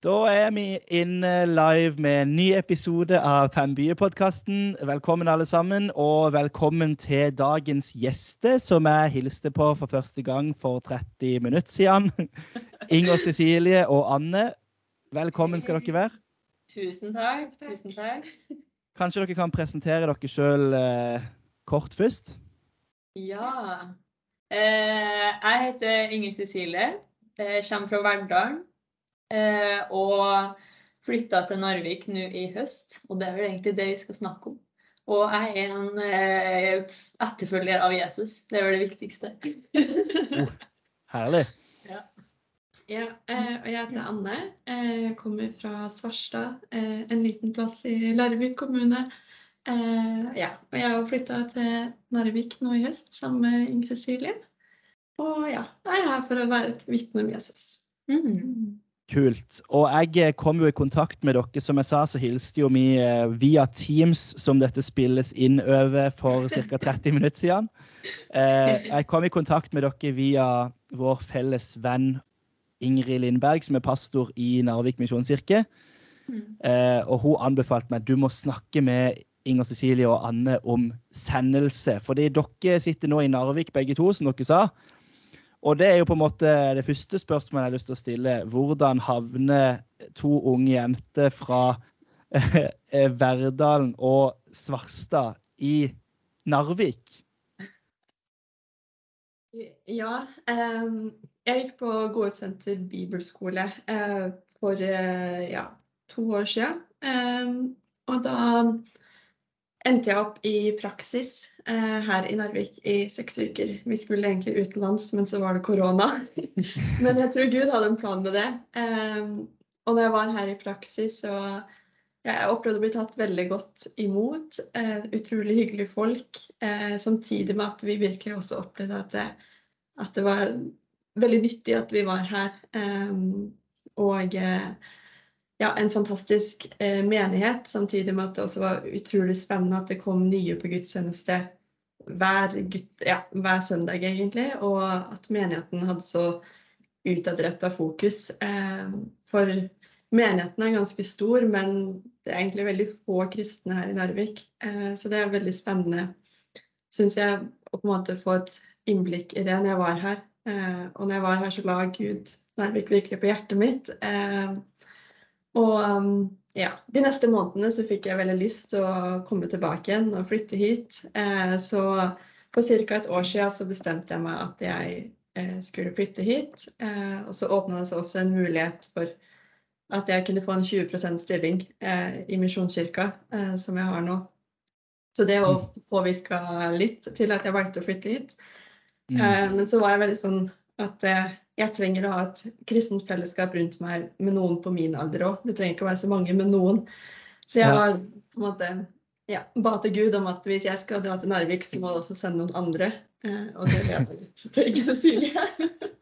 Da er vi inne live med en ny episode av Fanbye-podkasten. Velkommen, alle sammen, og velkommen til dagens gjester, som jeg hilste på for første gang for 30 minutter siden. Inger Cecilie og Anne, velkommen skal dere være. Tusen takk. Tusen takk. Kanskje dere kan presentere dere sjøl eh, kort først? Ja. Eh, jeg heter Inger Cecilie. Jeg kommer fra Verdalen. Eh, og flytta til Narvik nå i høst, og det er vel egentlig det vi skal snakke om. Og jeg er en eh, etterfølger av Jesus. Det er vel det viktigste. oh, herlig. Ja. ja eh, og jeg heter Anne. Jeg kommer fra Svarstad, eh, en liten plass i Larvik kommune. Eh, ja, og jeg har flytta til Narvik nå i høst sammen med Inger Cecilie. Og ja, jeg er her for å være et vitne om Jesus. Mm. Kult. Og jeg eh, kom jo i kontakt med dere. Som jeg sa, så hilste jo vi eh, via Teams, som dette spilles inn over for ca. 30 minutter siden. Eh, jeg kom i kontakt med dere via vår felles venn Ingrid Lindberg, som er pastor i Narvik misjonskirke. Og hun anbefalte meg du må snakke med Inger Cecilie og Anne om sendelse. Fordi dere sitter nå i Narvik begge to, som dere sa. Og det er jo på en måte det første spørsmålet jeg har lyst til å stille. Hvordan havner to unge jenter fra eh, Verdalen og Svarstad i Narvik? Ja, um, jeg gikk på Gårdsenter bibelskole uh, for uh, ja, to år siden. Um, og da endte jeg opp i praksis eh, her i Narvik i seks uker. Vi skulle egentlig utenlands, men så var det korona. men jeg tror Gud hadde en plan med det. Eh, og da jeg var her i praksis, så jeg opplevde å bli tatt veldig godt imot. Eh, utrolig hyggelige folk. Eh, samtidig med at vi virkelig også opplevde at det, at det var veldig nyttig at vi var her. Eh, og eh, ja, en fantastisk eh, menighet, samtidig med at det også var utrolig spennende at det kom nye på gudstjeneste hver, gutt, ja, hver søndag, egentlig. Og at menigheten hadde så utadretta fokus. Eh, for menigheten er ganske stor, men det er egentlig veldig få kristne her i Narvik. Eh, så det er veldig spennende, syns jeg, å på en måte få et innblikk i det når jeg var her. Eh, og når jeg var her, så la Gud Narvik virkelig på hjertet mitt. Eh, og um, ja, de neste månedene så fikk jeg veldig lyst til å komme tilbake igjen og flytte hit. Eh, så for ca. et år siden så bestemte jeg meg at jeg eh, skulle flytte hit. Eh, og så åpna det seg også en mulighet for at jeg kunne få en 20% stilling eh, i Misjonskirka, eh, som jeg har nå. Så det mm. påvirka litt til at jeg valgte å flytte hit. Mm. Eh, men så var jeg veldig sånn at jeg trenger å ha et kristent fellesskap rundt meg med noen på min alder òg. Det trenger ikke å være så mange, men noen. Så jeg har på en måte ja, ba til Gud om at hvis jeg skal dra til Narvik, så må du også sende noen andre. Eh, og det ble jeg litt til Inger Cecilie.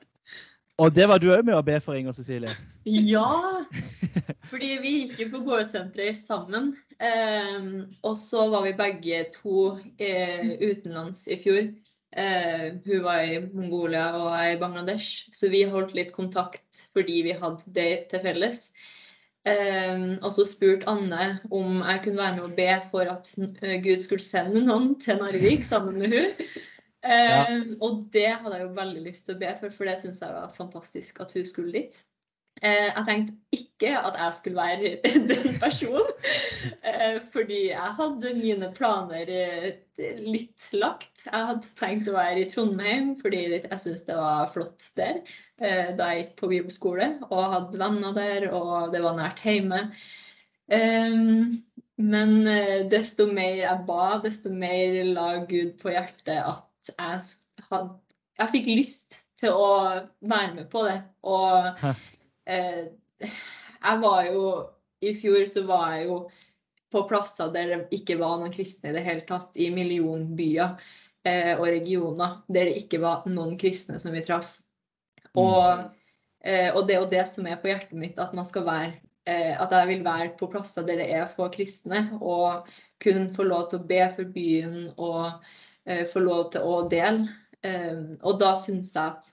og det var du òg med å be for, Inger Cecilie? Ja. Fordi vi gikk jo på gårdsenteret sammen. Eh, og så var vi begge to eh, utenlands i fjor. Eh, hun var i Mongolia og jeg i Bangladesh, så vi holdt litt kontakt fordi vi hadde det til felles. Eh, og så spurte Anne om jeg kunne være med og be for at eh, Gud skulle sende noen til Narvik sammen med hun. Eh, ja. Og det hadde jeg jo veldig lyst til å be for, for det syns jeg var fantastisk at hun skulle dit. Eh, jeg tenkte ikke at jeg skulle være den personen. Eh, fordi jeg hadde mine planer eh, litt lagt. Jeg hadde tenkt å være i Trondheim fordi jeg syntes det var flott der. Da jeg gikk på bibelskole og hadde venner der, og det var nært hjemme. Men desto mer jeg ba, desto mer la Gud på hjertet at jeg, hadde, jeg fikk lyst til å være med på det. Og jeg var jo I fjor så var jeg jo på plasser der det ikke var noen kristne i det hele tatt, i millionbyer eh, og regioner der det ikke var noen kristne som vi traff. Mm. Og, eh, og det er jo det som er på hjertet mitt, at man skal være at jeg vil være på plasser der det er få kristne, og kun få lov til å be for byen og få lov til å dele. og da syns jeg at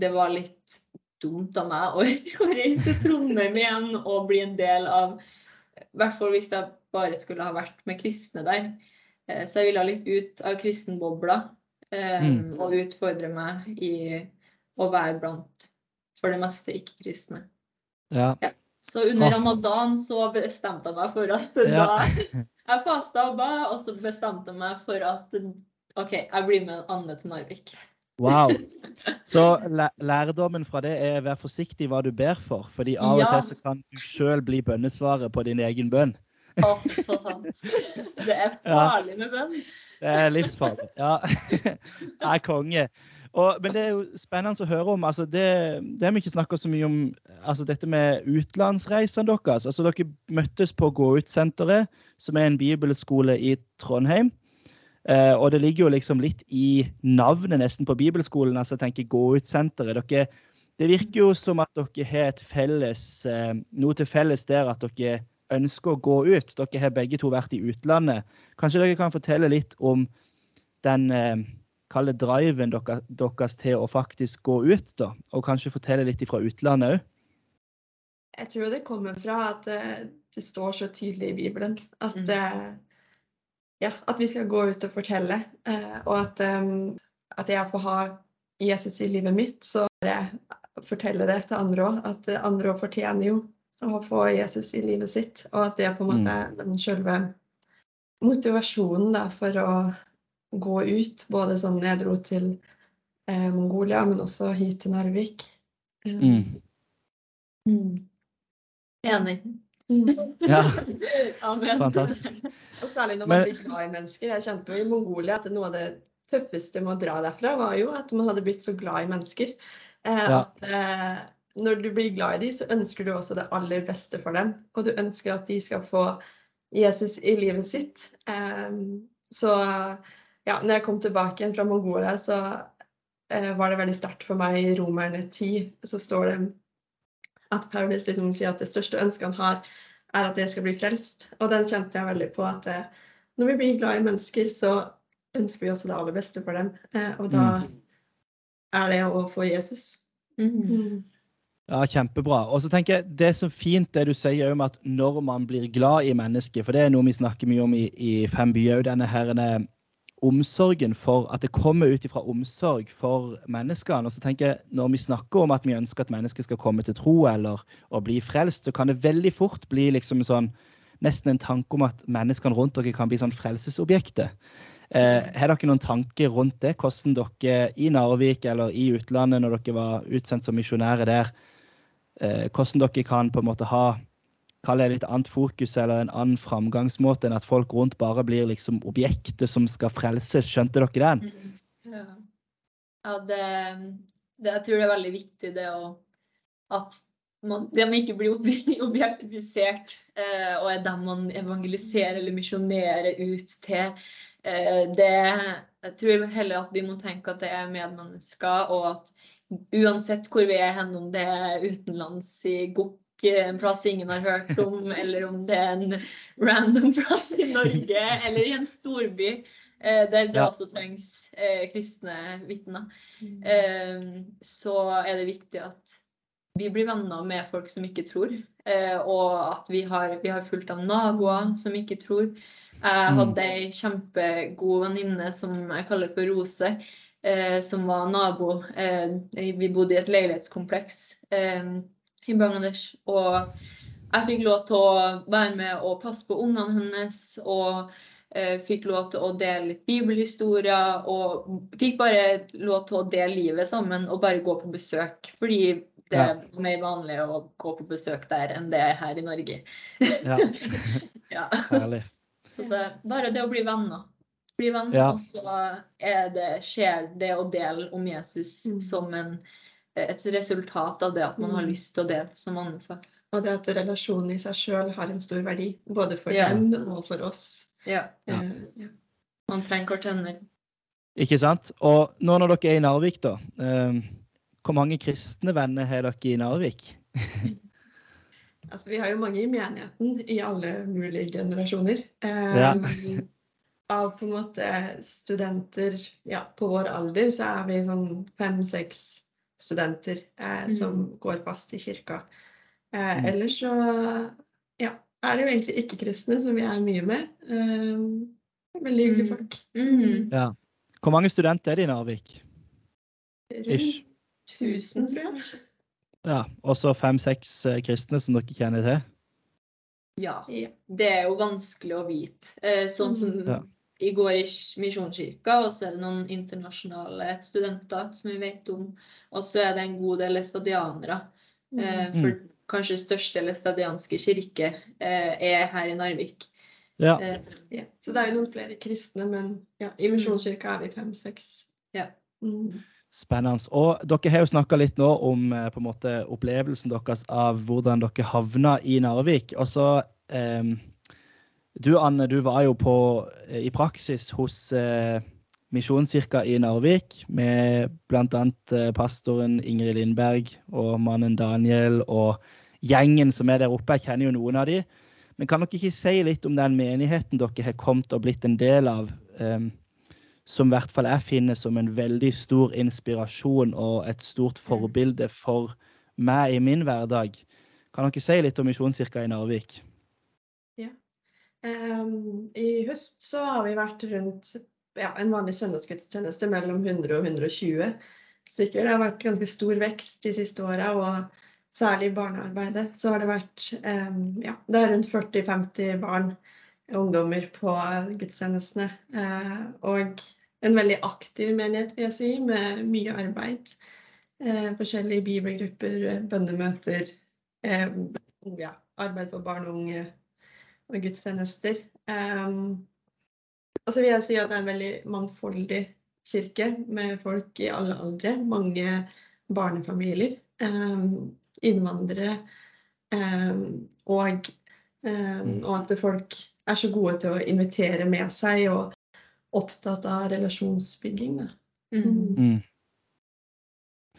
det var litt dumt av meg å, å reise til Trondheim igjen og bli en del av I hvert fall hvis jeg bare skulle ha vært med kristne der. Eh, så jeg ville litt ut av kristenbobla eh, Mm. og utfordre meg i å være blant for det meste ikke-kristne. Ja. Så under ramadan så bestemte jeg meg for at Ja. da Jeg fasta og ba, og så bestemte jeg meg for at OK, jeg blir med Anne til Narvik. Wow. Så læ- lærdommen fra det er vær forsiktig hva du ber for, fordi av og Ja. til så kan du sjøl bli bønnesvaret på din egen bønn. Å, så sant. Det er farlig med bønn. Det er livsfarlig. Ja. Jeg er konge. Og, men det er jo spennende å høre om. altså Det, det har vi ikke snakka så mye om, altså dette med utenlandsreisene deres. altså Dere møttes på Gå ut-senteret, som er en bibelskole i Trondheim. Eh, og det ligger jo liksom litt i navnet nesten på bibelskolen. altså jeg tenker Gå ut-senteret. Dere, det virker jo som at dere har et felles, eh, noe til felles der at dere ønsker å gå ut. Dere har begge to vært i utlandet. Kanskje dere kan fortelle litt om den eh, kalde driven dere, deres til å faktisk gå ut, da? Og kanskje fortelle litt fra utlandet òg? Jeg tror det kommer fra at det står så tydelig i Bibelen at, Mm. Ja, at vi skal gå ut og fortelle. eh, og at, um, at jeg får ha Jesus i livet mitt, så får jeg fortelle det til andre òg. At eh, andre òg fortjener jo å få Jesus i livet sitt. Og at det er på en måte den selve motivasjonen da, for å gå ut. Både sånn jeg dro til eh, Mongolia, men også hit til Narvik. Eh, Mm. Mm. Enig. Mm. Ja, Amen. fantastisk. Og særlig når man Men- blir glad i mennesker. Jeg kjente jo i Mongolia at noe av det tøffeste med å dra derfra, var jo at man hadde blitt så glad i mennesker. Eh, Ja. At eh, når du blir glad i dem, så ønsker du også det aller beste for dem. Og du ønsker at de skal få Jesus i livet sitt. Eh, så ja, når jeg kom tilbake igjen fra Mongolia, så eh, var det veldig sterkt for meg i Romerne 10. Så står det at Paulus liksom sier at det største ønsket han har, er at jeg skal bli frelst. Og den kjente jeg veldig på at eh, når vi blir glad i mennesker, så ønsker vi også det aller beste for dem. Eh, og da er det å få Jesus. Mm. Ja, Kjempebra. Og så tenker jeg, Det er så fint det du sier om at når man blir glad i mennesket, for det er noe vi snakker mye om i, i Fem byer, denne her, denne omsorgen for at det kommer ut ifra omsorg for menneskene. Og så tenker jeg, Når vi snakker om at vi ønsker at mennesker skal komme til tro eller å bli frelst, så kan det veldig fort bli liksom sånn, nesten en tanke om at menneskene rundt dere kan bli sånn frelsesobjekter. Eh, har dere noen tanker rundt det? Hvordan dere i Narvik eller i utlandet, når dere var utsendt som misjonærer der, eh, hvordan dere kan på en måte ha kall det litt annet fokus eller en annen framgangsmåte enn at folk rundt bare blir liksom objektet som skal frelses. Skjønte dere den? Ja, ja det, det, jeg tror det er veldig viktig det å at man, de ikke blir objektifisert eh, og er dem man evangeliserer eller misjonerer ut til. Eh, det, jeg tror heller at vi må tenke at det er medmennesker, og at uansett hvor vi er hen, om det er utenlands i Gokk, en plass ingen har hørt om, eller om det er en random plass i Norge, eller i en storby eh, der det Ja. også trengs eh, kristne vitner, eh, så er det viktig at vi blir venner med folk som ikke tror, eh, og at vi har, vi har fulgt av naboer som ikke tror. Jeg Mm. hadde ei kjempegod venninne som jeg kaller for Rose, eh, som var nabo. Eh, vi bodde i et leilighetskompleks eh, i Bangladesh. Og jeg fikk lov til å være med og passe på ungene hennes. og eh, fikk lov til å dele litt bibelhistorier. Og fikk bare lov til å dele livet sammen og bare gå på besøk. Fordi det Ja. er mer vanlig å gå på besøk der enn det er her i Norge. Ja, Ja. herlig. Så det, bare det å bli venner. Bli venner, Ja. og så er det, skjer det å dele om Jesus Mm. som en, et resultat av det at man har Mm. lyst til å dele, som Anne sa. Og det at relasjonen i seg sjøl har en stor verdi, både for Ja. dem og for oss. Ja. Ja. Eh. Man trenger hverandre. Ikke sant? Og nå når dere er i Narvik, da. Um, hvor mange kristne venner har dere i Narvik? Altså, vi har jo mange i menigheten i alle mulige generasjoner. Um, Ja. Av på en måte studenter ja, på vår alder, så er vi sånn fem-seks studenter eh, Mm. som går fast i kirka. Eh, Mm. ellers så ja, er det jo egentlig ikke-kristne som vi er mye med. Eh, veldig hyggelige Mm. folk. Mm. Ja. Hvor mange studenter er det i Narvik? Ish. Rundt 1000, tror jeg. Ja, Og så fem-seks eh, kristne som dere kjenner til? Ja. Ja. Det er jo vanskelig å vite. Eh, Sånn som Ja. I går i Misjonskirka, og så er det noen internasjonale studenter som vi vet om. Og så er det en god del estadianere. Eh, Mm. For kanskje største estadianske kirke eh, er her i Narvik. Ja. Eh, Ja. Så det er jo noen flere kristne, men ja, i Misjonskirka er vi fem-seks. Ja. Mm. Spennende. Og dere har jo snakka litt nå om eh, på en måte opplevelsen deres av hvordan dere havna i Narvik. Og så eh, Du Anne, du var jo på, eh, i praksis hos eh, Misjonskirka i Narvik med bl.a. Eh, pastoren Ingrid Lindberg og mannen Daniel og gjengen som er der oppe. Jeg kjenner jo noen av de. Men kan dere ikke si litt om den menigheten dere har kommet og blitt en del av? Eh, som i hvert fall jeg finner som en veldig stor inspirasjon og et stort forbilde for meg i min hverdag. Kan dere si litt om Misjonskirka i Narvik? Em, I høst så har vi vært rundt ja, en vanlig søndagsgudstjeneste mellom 100 og 120 stykker. Det har vært ganske stor vekst de siste åra, og særlig i barnearbeidet så har det vært um, ja, det er rundt 40-50 barn, og ungdommer, på gudstjenestene. Uh, og en veldig aktiv menighet, vil jeg si, med mye arbeid. Uh, forskjellige bibelgrupper, bønnemøter, uh, ja, arbeid for barn og unge og gudstjenester. Um, og så vil jeg si at det er en veldig mangfoldig kirke med folk i alle aldre. Mange barnefamilier, um, innvandrere. Um, og, um, og at folk er så gode til å invitere med seg og opptatt av relasjonsbygging. Mm. Mm.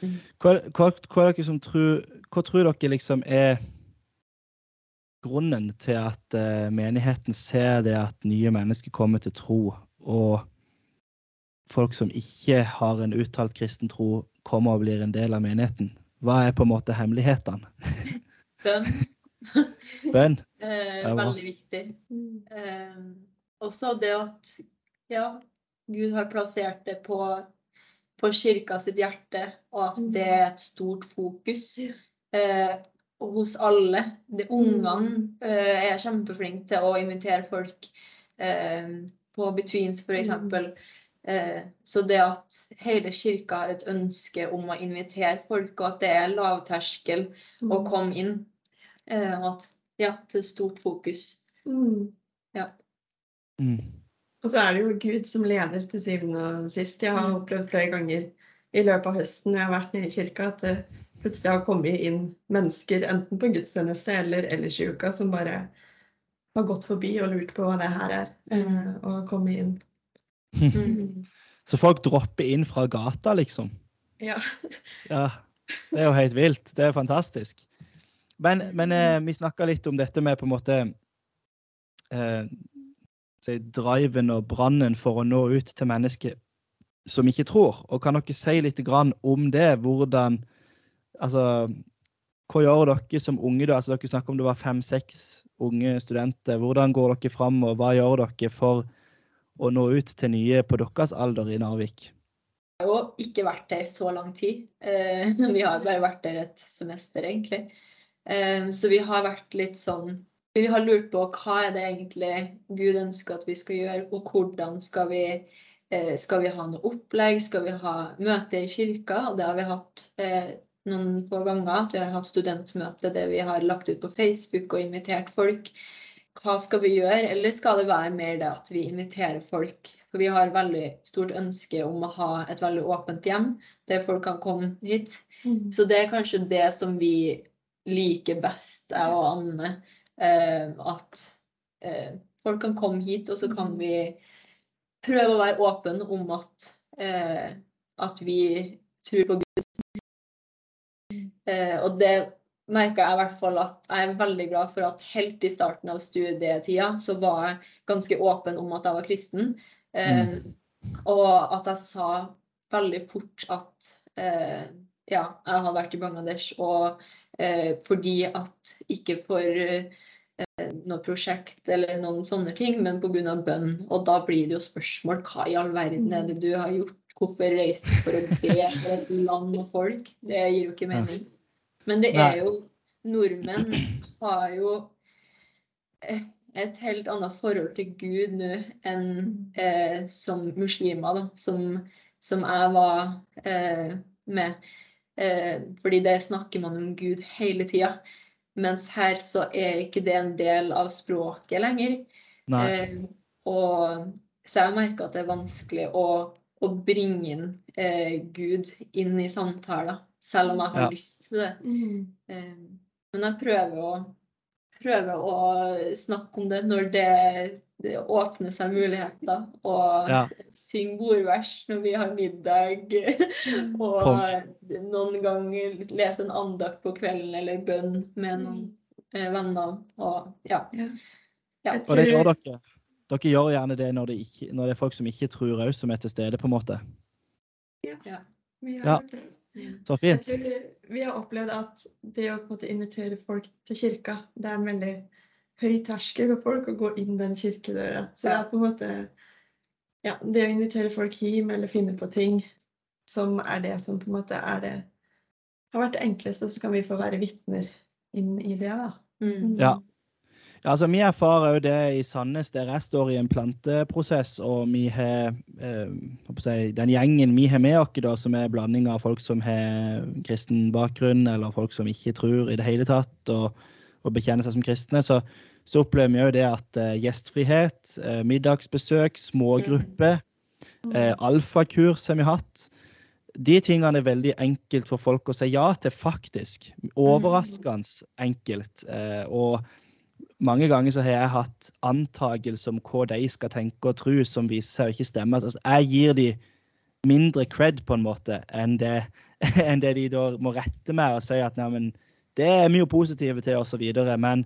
Mm. Hva, hva, hva, er dere som tror, hva tror dere liksom er grunnen til at eh, menigheten ser det at nye mennesker kommer til tro, og folk som ikke har en uttalt kristen tro, kommer og blir en del av menigheten? Hva er på en måte hemmelighetene? Bønn. Bønn? Eh, veldig viktig. Eh, også det at ja, Gud har plassert det på, på kirka sitt hjerte, og at det er et stort fokus eh, hos alle. De Ungene eh, er kjempeflinke til å invitere folk eh, på betweens, f.eks. Eh, så det at hele kirka har et ønske om å invitere folk, og at det er lavterskel å komme inn, eh, og at ja, det er stort fokus. Mm. Mm. Og så er det jo Gud som leder til syvende og sist. Jeg har Mm. opplevd flere ganger i løpet av høsten når jeg har vært nede i kirka, at plutselig har kommet inn mennesker enten på gudstjeneste eller ellers i uka som bare har gått forbi og lurt på hva det her er, eh, og kommet inn. Mm. Så folk dropper inn fra gata, liksom? Ja. Ja, det er jo helt vilt. Det er fantastisk. Men, men eh, vi snakka litt om dette med på en måte eh, si, driven og brannen for å nå ut til mennesker som ikke tror. Og kan dere si litt grann om det? Hvordan Altså, hva gjør dere som unge? da? Altså, dere snakker om det var fem-seks unge studenter. Hvordan går dere fram, og hva gjør dere for å nå ut til nye på deres alder i Narvik? har jo ikke vært der så lang tid. Eh, vi har bare vært der et semester, egentlig. Eh, så vi har vært litt sånn Vi har lurt på hva er det egentlig Gud ønsker at vi skal gjøre, og hvordan skal vi eh, Skal vi ha noe opplegg? Skal vi ha møte i kirka? Det har vi hatt noen få ganger. At vi har hatt studentmøte der vi har lagt ut på Facebook og invitert folk. Hva skal vi gjøre? Eller skal det være mer det at vi inviterer folk? For vi har veldig stort ønske om å ha et veldig åpent hjem der folk kan komme hit. Mm. Så det er kanskje det som vi liker best, jeg og Anne. Eh, at eh, folk kan komme hit, og så kan vi prøve å være åpne om at, eh, at vi tror på Gud. Eh, og det merka jeg i hvert fall at jeg er veldig glad for at helt i starten av studietida så var jeg ganske åpen om at jeg var kristen. Mm. Og at jeg sa veldig fort at eh, ja, jeg hadde vært i Bangladesh, og eh, fordi at ikke for eh, noe prosjekt eller noen sånne ting, men pga. bønn. Og da blir det jo spørsmål hva i all verden er det du har gjort? Hvorfor reiste du for å be for et land og folk? Det gir jo ikke mening. Men det er jo Nordmenn har jo eh, et helt annet forhold til Gud nå enn eh, som muslimer, da, som, som jeg var eh, med. Eh, fordi der snakker man om Gud hele tida. Mens her så er ikke det en del av språket lenger. Eh, og, så jeg merker at det er vanskelig å, å bringe inn eh, Gud inn i samtaler, selv om jeg har ja. lyst til det. Mm. Eh, men jeg prøver å, prøver å snakke om det når det det åpner seg muligheter. Og ja. synge bordvers når vi har middag. Mm. og Kom. noen ganger lese en andakt på kvelden eller bønn med noen eh, venner. Og ja. ja. Og det gjør dere. Dere gjør gjerne det når det, ikke, når det er folk som ikke tror òg, som er til stede, på en måte. Ja. ja. Vi gjør ja. Så fint. Jeg tror vi har opplevd at det å på en måte invitere folk til kirka, det er en veldig høy terskel for folk å gå inn den kirkedøra. Så det er på en måte ja, det å invitere folk hjem eller finne på ting som er det som på en måte er det har vært det enkleste, så kan vi få være vitner inn i det. da. Mm. Ja. Altså Vi erfarer jo det i Sandnes, der jeg står i en planteprosess. Og vi har eh, si, den gjengen vi har med oss, som er blanding av folk som har kristen bakgrunn, eller folk som ikke tror i det hele tatt. og og bekjenner seg som kristne, så, så opplever vi jo det at eh, gjestfrihet, eh, middagsbesøk, smågrupper, uh, alfakurs har vi hatt. De tingene er veldig enkelt for folk å si ja til, faktisk. Overraskende enkelt. og mange ganger så har jeg hatt antakelser om hva de skal tenke og tro, som viser seg å ikke stemme. Altså, jeg gir de mindre cred på en måte enn det, enn det de da må rette med og si at neimen, det er mye positive til osv. Men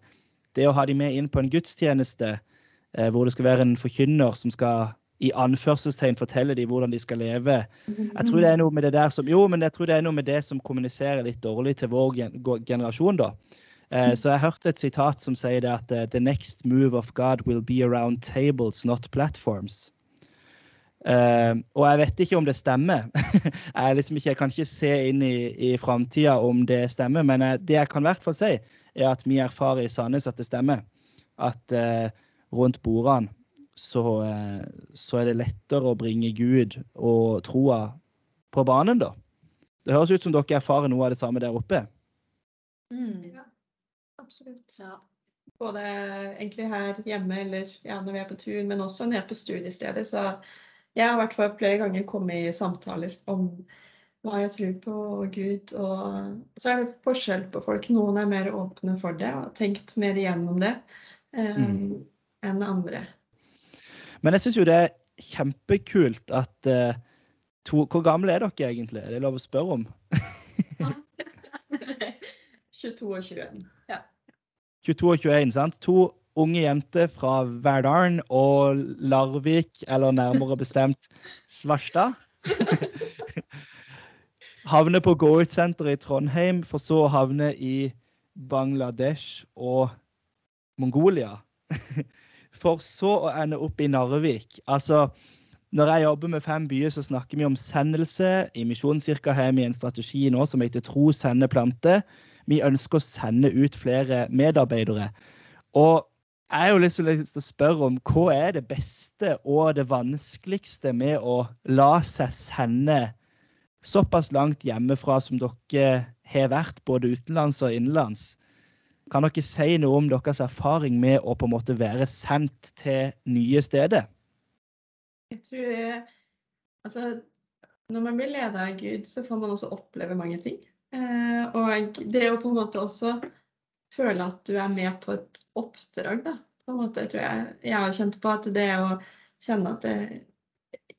det å ha de med inn på en gudstjeneste eh, hvor det skal være en forkynner som skal i anførselstegn fortelle dem hvordan de skal leve. Jeg tror det er noe med det der som, jo, men jeg tror det er noe med det som kommuniserer litt dårlig til vår generasjon. da. Eh, så jeg hørte et sitat som sier det at «The next move of God will be around tables, not platforms». Uh, og jeg vet ikke om det stemmer. jeg, liksom ikke, jeg, kan ikke se inn i, i framtida om det stemmer, men uh, det jeg kan i hvert fall si, er at vi erfarer i Sandnes at det stemmer. At uh, rundt bordene så, så, er det lettere å bringe Gud og troa på banen, da. Det høres ut som dere erfarer noe av det samme der oppe. Mm. Absolutt. Ja. Både egentlig her hjemme eller ja, når vi er på tur, men også nede på studiestedet. så jeg har i hvert fall flere ganger kommet i samtaler om hva jeg tror på og Gud. Og så er det forskjell på folk. Noen er mer åpne for det og har tenkt mer igjennom det eh, mm. enn andre. Men jeg syns jo det er kjempekult at uh, to, Hvor gamle er dere egentlig? Er det lov å spørre om? 22 og 21. Ja. 22 og 21, sant? To unge jenter fra Verdalen og Larvik, eller nærmere bestemt Svarstad. havner på Go Out-senteret i Trondheim, for så å havne i Bangladesh og Mongolia. For så å ende opp i Narvik. Altså, når jeg jobber med fem byer, så snakker vi om sendelse. I Misjonskirka har vi en strategi nå som heter Tro, sende, plante. Vi ønsker å sende ut flere medarbeidere. Og jeg har jo lyst til å spørre om hva er det beste og det vanskeligste med å la seg sende såpass langt hjemmefra som dere har vært, både utenlands og innenlands? Kan dere si noe om deres erfaring med å på en måte være sendt til nye steder? Jeg tror Altså, når man blir leda av Gud, så får man også oppleve mange ting. Eh, og det å på en måte også føle at du er med på et oppdrag, da. På en måte tror jeg jeg har kjent på at det å kjenne at det,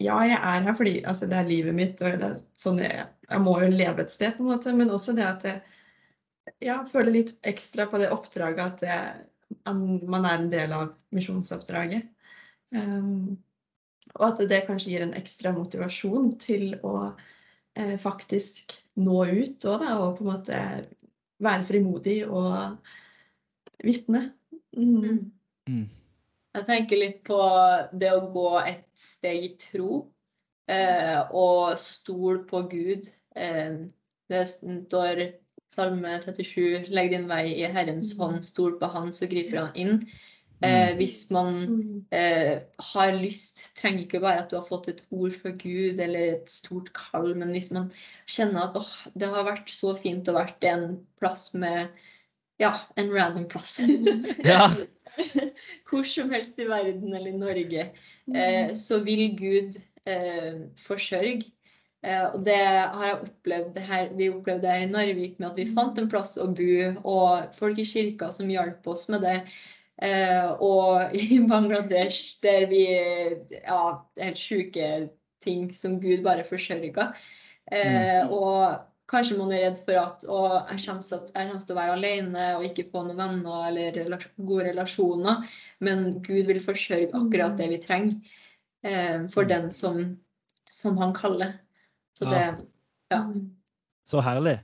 ja, jeg er her fordi altså, det er livet mitt, og det er sånn jeg, jeg, må jo leve et sted, på en måte. Men også det at jeg ja, føler litt ekstra på det oppdraget at det, man er en del av misjonsoppdraget. Um, og at det kanskje gir en ekstra motivasjon til å faktisk nå ut òg, da. Og på en måte være frimodig og vitne. Mm. Mm. Jeg tenker litt på det å gå et steg i tro eh, og stole på Gud. Eh, det står Salme 37 Legg din vei i Herrens hånd, stol på Han, så griper han inn. Eh, hvis man Mm. eh, har lyst, trenger ikke bare at du har fått et ord fra Gud eller et stort kall, men hvis man kjenner at åh, det har vært så fint å vært en plass med ja, en random plass. Ja. Hvor som helst i verden eller i Norge, Mm. eh, så vil Gud eh, forsørge. Eh, og det har jeg opplevd det her, vi opplevde det her i Narvik med at vi fant en plass å bo, og folk i kirka som hjalp oss med det. Eh, og i Bangladesh der vi Ja, helt sjuke ting som Gud bare forsørger. Eh, og kanskje man er redd for at å, jeg kommer til å være alene og ikke få noen venner eller gode relasjoner, men Gud vil forsørge akkurat det vi trenger eh, for den som, som han kaller. Så det Ja. Ja. Så herlig.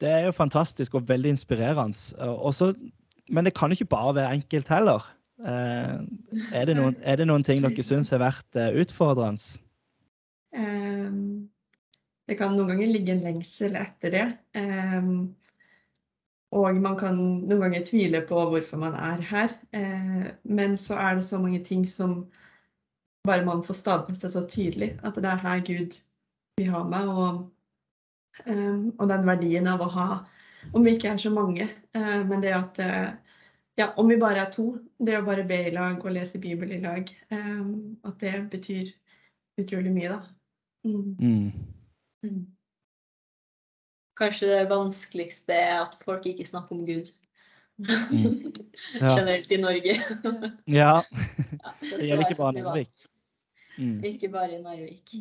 Det er jo fantastisk og veldig inspirerende. Og så- men det kan jo ikke bare være enkelt heller. Eh, er, det noen, er det noen ting dere syns har vært eh, utfordrende? Ehm, det kan noen ganger ligge en lengsel etter det. Ehm, og man kan noen ganger tvile på hvorfor man er her. Eh, men så er det så mange ting som bare man får stadfesta så tydelig. At det er her Gud vil ha meg. Og, ehm, og den verdien av å ha Om vi ikke er så mange, eh, men det at eh, ja, om vi bare er to, det å bare be i lag og lese Bibel i lag, ehm, at det betyr utrolig mye, da. Mm. Mm. Mm. Kanskje det vanskeligste er at folk ikke snakker om Gud. Mm. Ja. Generelt i Norge. ja. Ja, Det gjelder ikke bare i Narvik. Mm. Ikke bare i Narvik.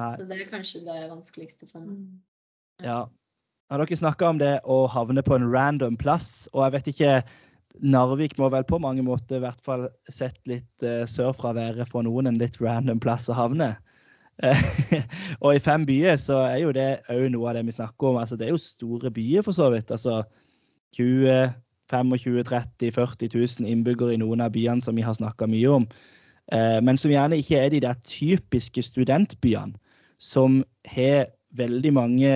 Nei. Så det er kanskje det vanskeligste for meg. Ja. Har dere snakka om det å havne på en random plass? Og jeg vet ikke Narvik må vel på mange måter i hvert fall sett litt uh, sørfra være for noen en litt random plass å havne. Eh, og i fem byer så er jo det òg noe av det vi snakker om. Altså, det er jo store byer, for så vidt. Altså 20 25 30 40 000 innbyggere i noen av byene som vi har snakka mye om. Eh, men som gjerne ikke er de der typiske studentbyene som har veldig mange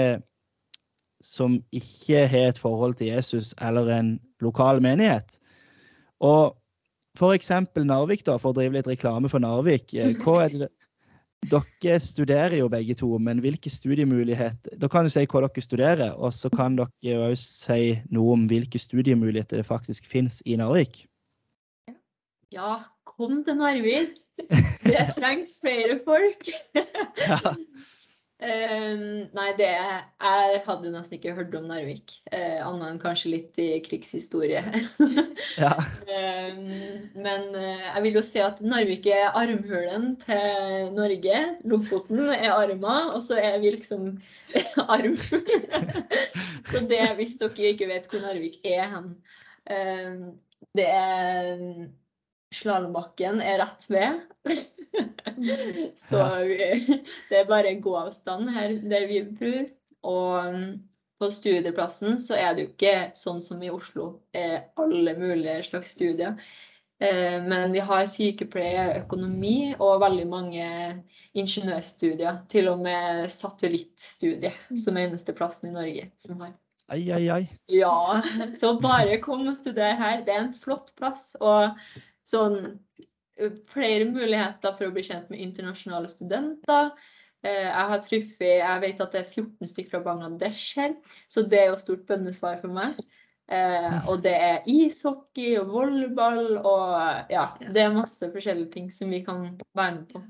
som ikke har et forhold til Jesus eller en lokal menighet. Og f.eks. Narvik, da, for å drive litt reklame for Narvik. eh, Hva er det dere studerer jo begge to, men hvilke studiemuligheter Da kan du si hva dere studerer, og så kan dere òg si noe om hvilke studiemuligheter det faktisk finnes i Narvik. Ja, kom til Narvik. Det trengs flere folk. Ja. Eh, nei, det Jeg hadde nesten ikke hørt om Narvik. uh, annet enn kanskje litt i krigshistorie. Ja. uh, men eh, jeg vil jo si at Narvik er armhulen til Norge. Lofoten er armer, og så er vi liksom armhull. så det, hvis dere ikke vet hvor Narvik er hen eh, Det er Slalåmbakken er rett ved. så vi, det er bare gåavstand her der vi bor. Og mm, på studieplassen så er det jo ikke sånn som i Oslo, er alle mulige slags studier. Eh, men vi har sykepleie, økonomi og veldig mange ingeniørstudier. Til og med satellittstudiet, som er eneste plassen i Norge som har. Ei, ei, ei. Ja, så bare kom og studer her. Det er en flott plass. Og sånn eh, flere muligheter for å bli kjent med internasjonale studenter. Eh, Jeg har truffet, jeg vet at det er 14 stykker fra Bangladesh her, så det er jo stort bønnesvar for meg. Eh, og det er ishockey og volleyball og ja, det er masse forskjellige ting som vi kan være med på.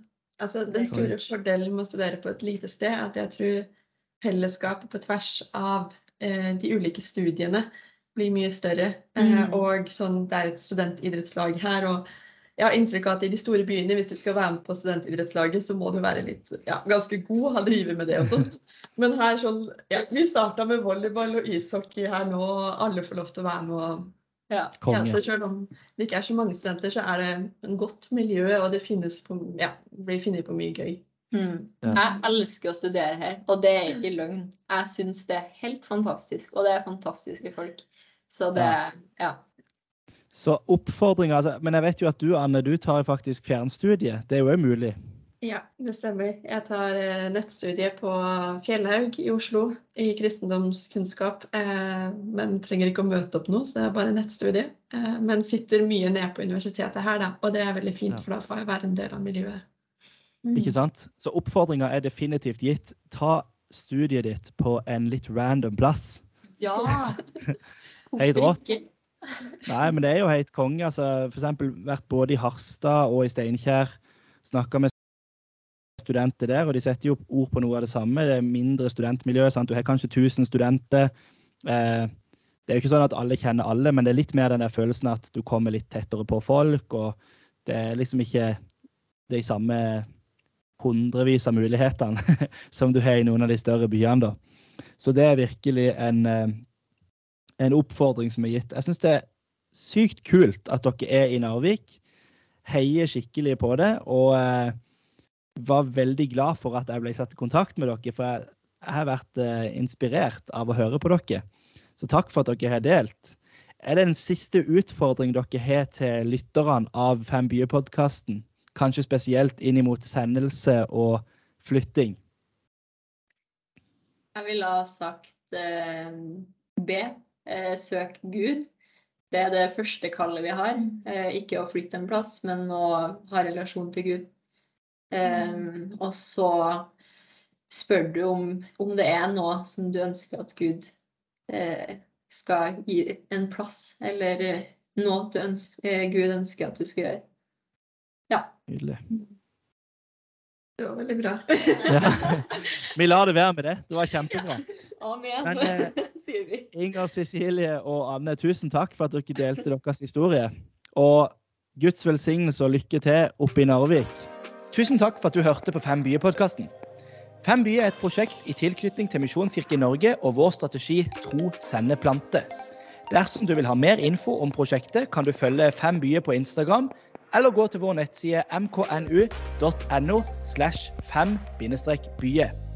Altså, den store fordelen med å studere på et lite sted er at jeg tror fellesskapet på tvers av eh, de ulike studiene blir mye større. Eh, Mm. og sånn, det er et studentidrettslag her. og jeg har inntrykk av at i de store byene, hvis du skal være med på studentidrettslaget, så må du være litt, ja, ganske god og drive med det og sånt. Men her sånn, ja, vi starta med volleyball og ishockey her nå, og alle får lov til å være med. og Ja. ja, Konge. så selv om det ikke er så mange studenter, så er det en godt miljø, og det finnes på, ja, blir funnet på mye gøy. Mm. Ja. Jeg elsker å studere her, og det er ikke løgn. Jeg syns det er helt fantastisk, og det er fantastiske folk. Så det Ja. Så oppfordringer altså, Men jeg vet jo at du, Anne, du tar faktisk fjernstudie. Det er jo òg mulig. Ja, det stemmer. Jeg tar eh, nettstudie på Fjellhaug i Oslo i kristendomskunnskap. Eh, men trenger ikke å møte opp nå, så det er bare nettstudie. Eh, men sitter mye nede på universitetet her, da. Og det er veldig fint, for da får jeg være en del av miljøet. Mm. Ikke sant? Så oppfordringa er definitivt gitt. Ta studiet ditt på en litt random plass. Ja! Helt Drått. Nei, men det er jo helt konge. Altså, eksempel vært både i Harstad og i Steinkjer. Snakka med studenter der, og de setter jo ord på noe av det samme. Det er mindre studentmiljø. Sant? Du har kanskje 1000 studenter. Eh, det er jo ikke sånn at alle kjenner alle, men det er litt mer den der følelsen at du kommer litt tettere på folk. Og det er liksom ikke de samme hundrevis av mulighetene som du har i noen av de større byene. da. Så det er virkelig en, eh, en oppfordring som er gitt. Jeg syns det er sykt kult at dere er i Narvik. Heier skikkelig på det. Og eh, var veldig glad for at jeg ble satt i kontakt med dere. For jeg, jeg har vært eh, inspirert av å høre på dere. Så takk for at dere har delt. Er det en siste utfordring dere har til lytterne av Fem byer-podkasten? Kanskje spesielt inn mot sendelse og flytting? Jeg ville ha sagt eh, B. Eh, søk Gud. Det er det første kallet vi har. Eh, ikke å flytte en plass, men å ha relasjon til Gud. Eh, og så spør du om, om det er noe som du ønsker at Gud eh, skal gi en plass, eller noe du ønsker, eh, Gud ønsker at du skal gjøre. Ja. Nydelig. Det var veldig bra. Ja. Vi lar det være med det. Det var kjempebra. Amen, Men, eh, sier vi. Inger Cecilie og Anne, tusen takk for at dere delte deres historie. Og Guds velsignelse og lykke til oppe i Narvik. Tusen takk for at du hørte på Fem byer-podkasten. Fem byer er et prosjekt i tilknytning til Misjonskirken Norge og vår strategi Tro, sende, plante. Dersom du vil ha mer info om prosjektet, kan du følge Fem byer på Instagram, eller gå til vår nettside mknu.no slash fem-byer.